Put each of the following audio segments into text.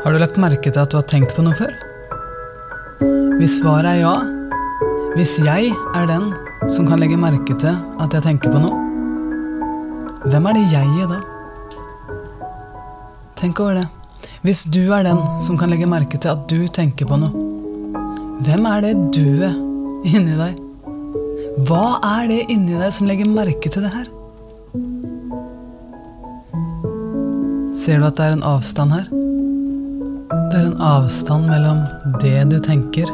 Har du lagt merke til at du har tenkt på noe før? Hvis svaret er ja, hvis jeg er den som kan legge merke til at jeg tenker på noe, hvem er det jeg er da? Tenk over det. Hvis du er den som kan legge merke til at du tenker på noe, hvem er det duet inni deg? Hva er det inni deg som legger merke til det her? Ser du at det er en avstand her? Det er en avstand mellom det du tenker,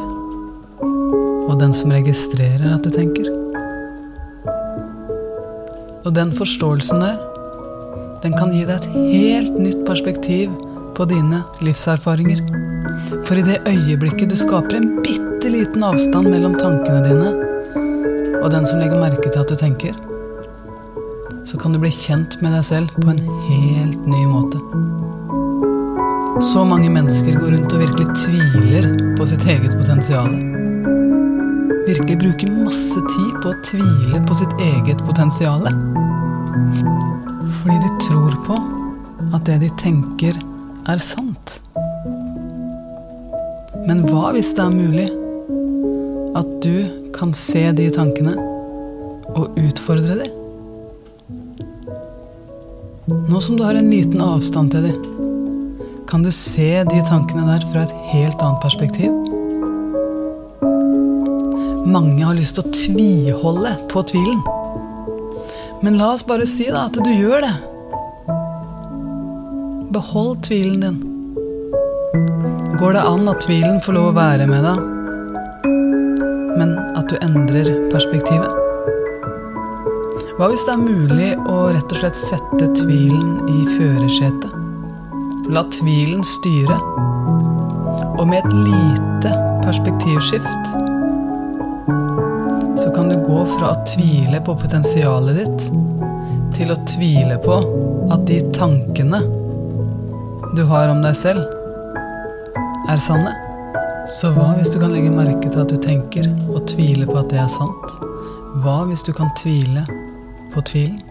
og den som registrerer at du tenker. Og den forståelsen der, den kan gi deg et helt nytt perspektiv på dine livserfaringer. For i det øyeblikket du skaper en bitte liten avstand mellom tankene dine og den som legger merke til at du tenker, så kan du bli kjent med deg selv på en helt ny måte. Så mange mennesker går rundt og virkelig tviler på sitt eget potensial. Virkelig bruker masse tid på å tvile på sitt eget potensial. Fordi de tror på at det de tenker, er sant. Men hva hvis det er mulig at du kan se de tankene og utfordre dem? Nå som du har en liten avstand til dem, kan du se de tankene der fra et helt annet perspektiv? Mange har lyst til å tviholde på tvilen. Men la oss bare si da at du gjør det. Behold tvilen din. Går det an at tvilen får lov å være med deg, men at du endrer perspektivet? Hva hvis det er mulig å rett og slett sette tvilen i førersetet? La tvilen styre. Og med et lite perspektivskift så kan du gå fra å tvile på potensialet ditt til å tvile på at de tankene du har om deg selv, er sanne. Så hva hvis du kan legge merke til at du tenker og tvile på at det er sant? Hva hvis du kan tvile på tvilen?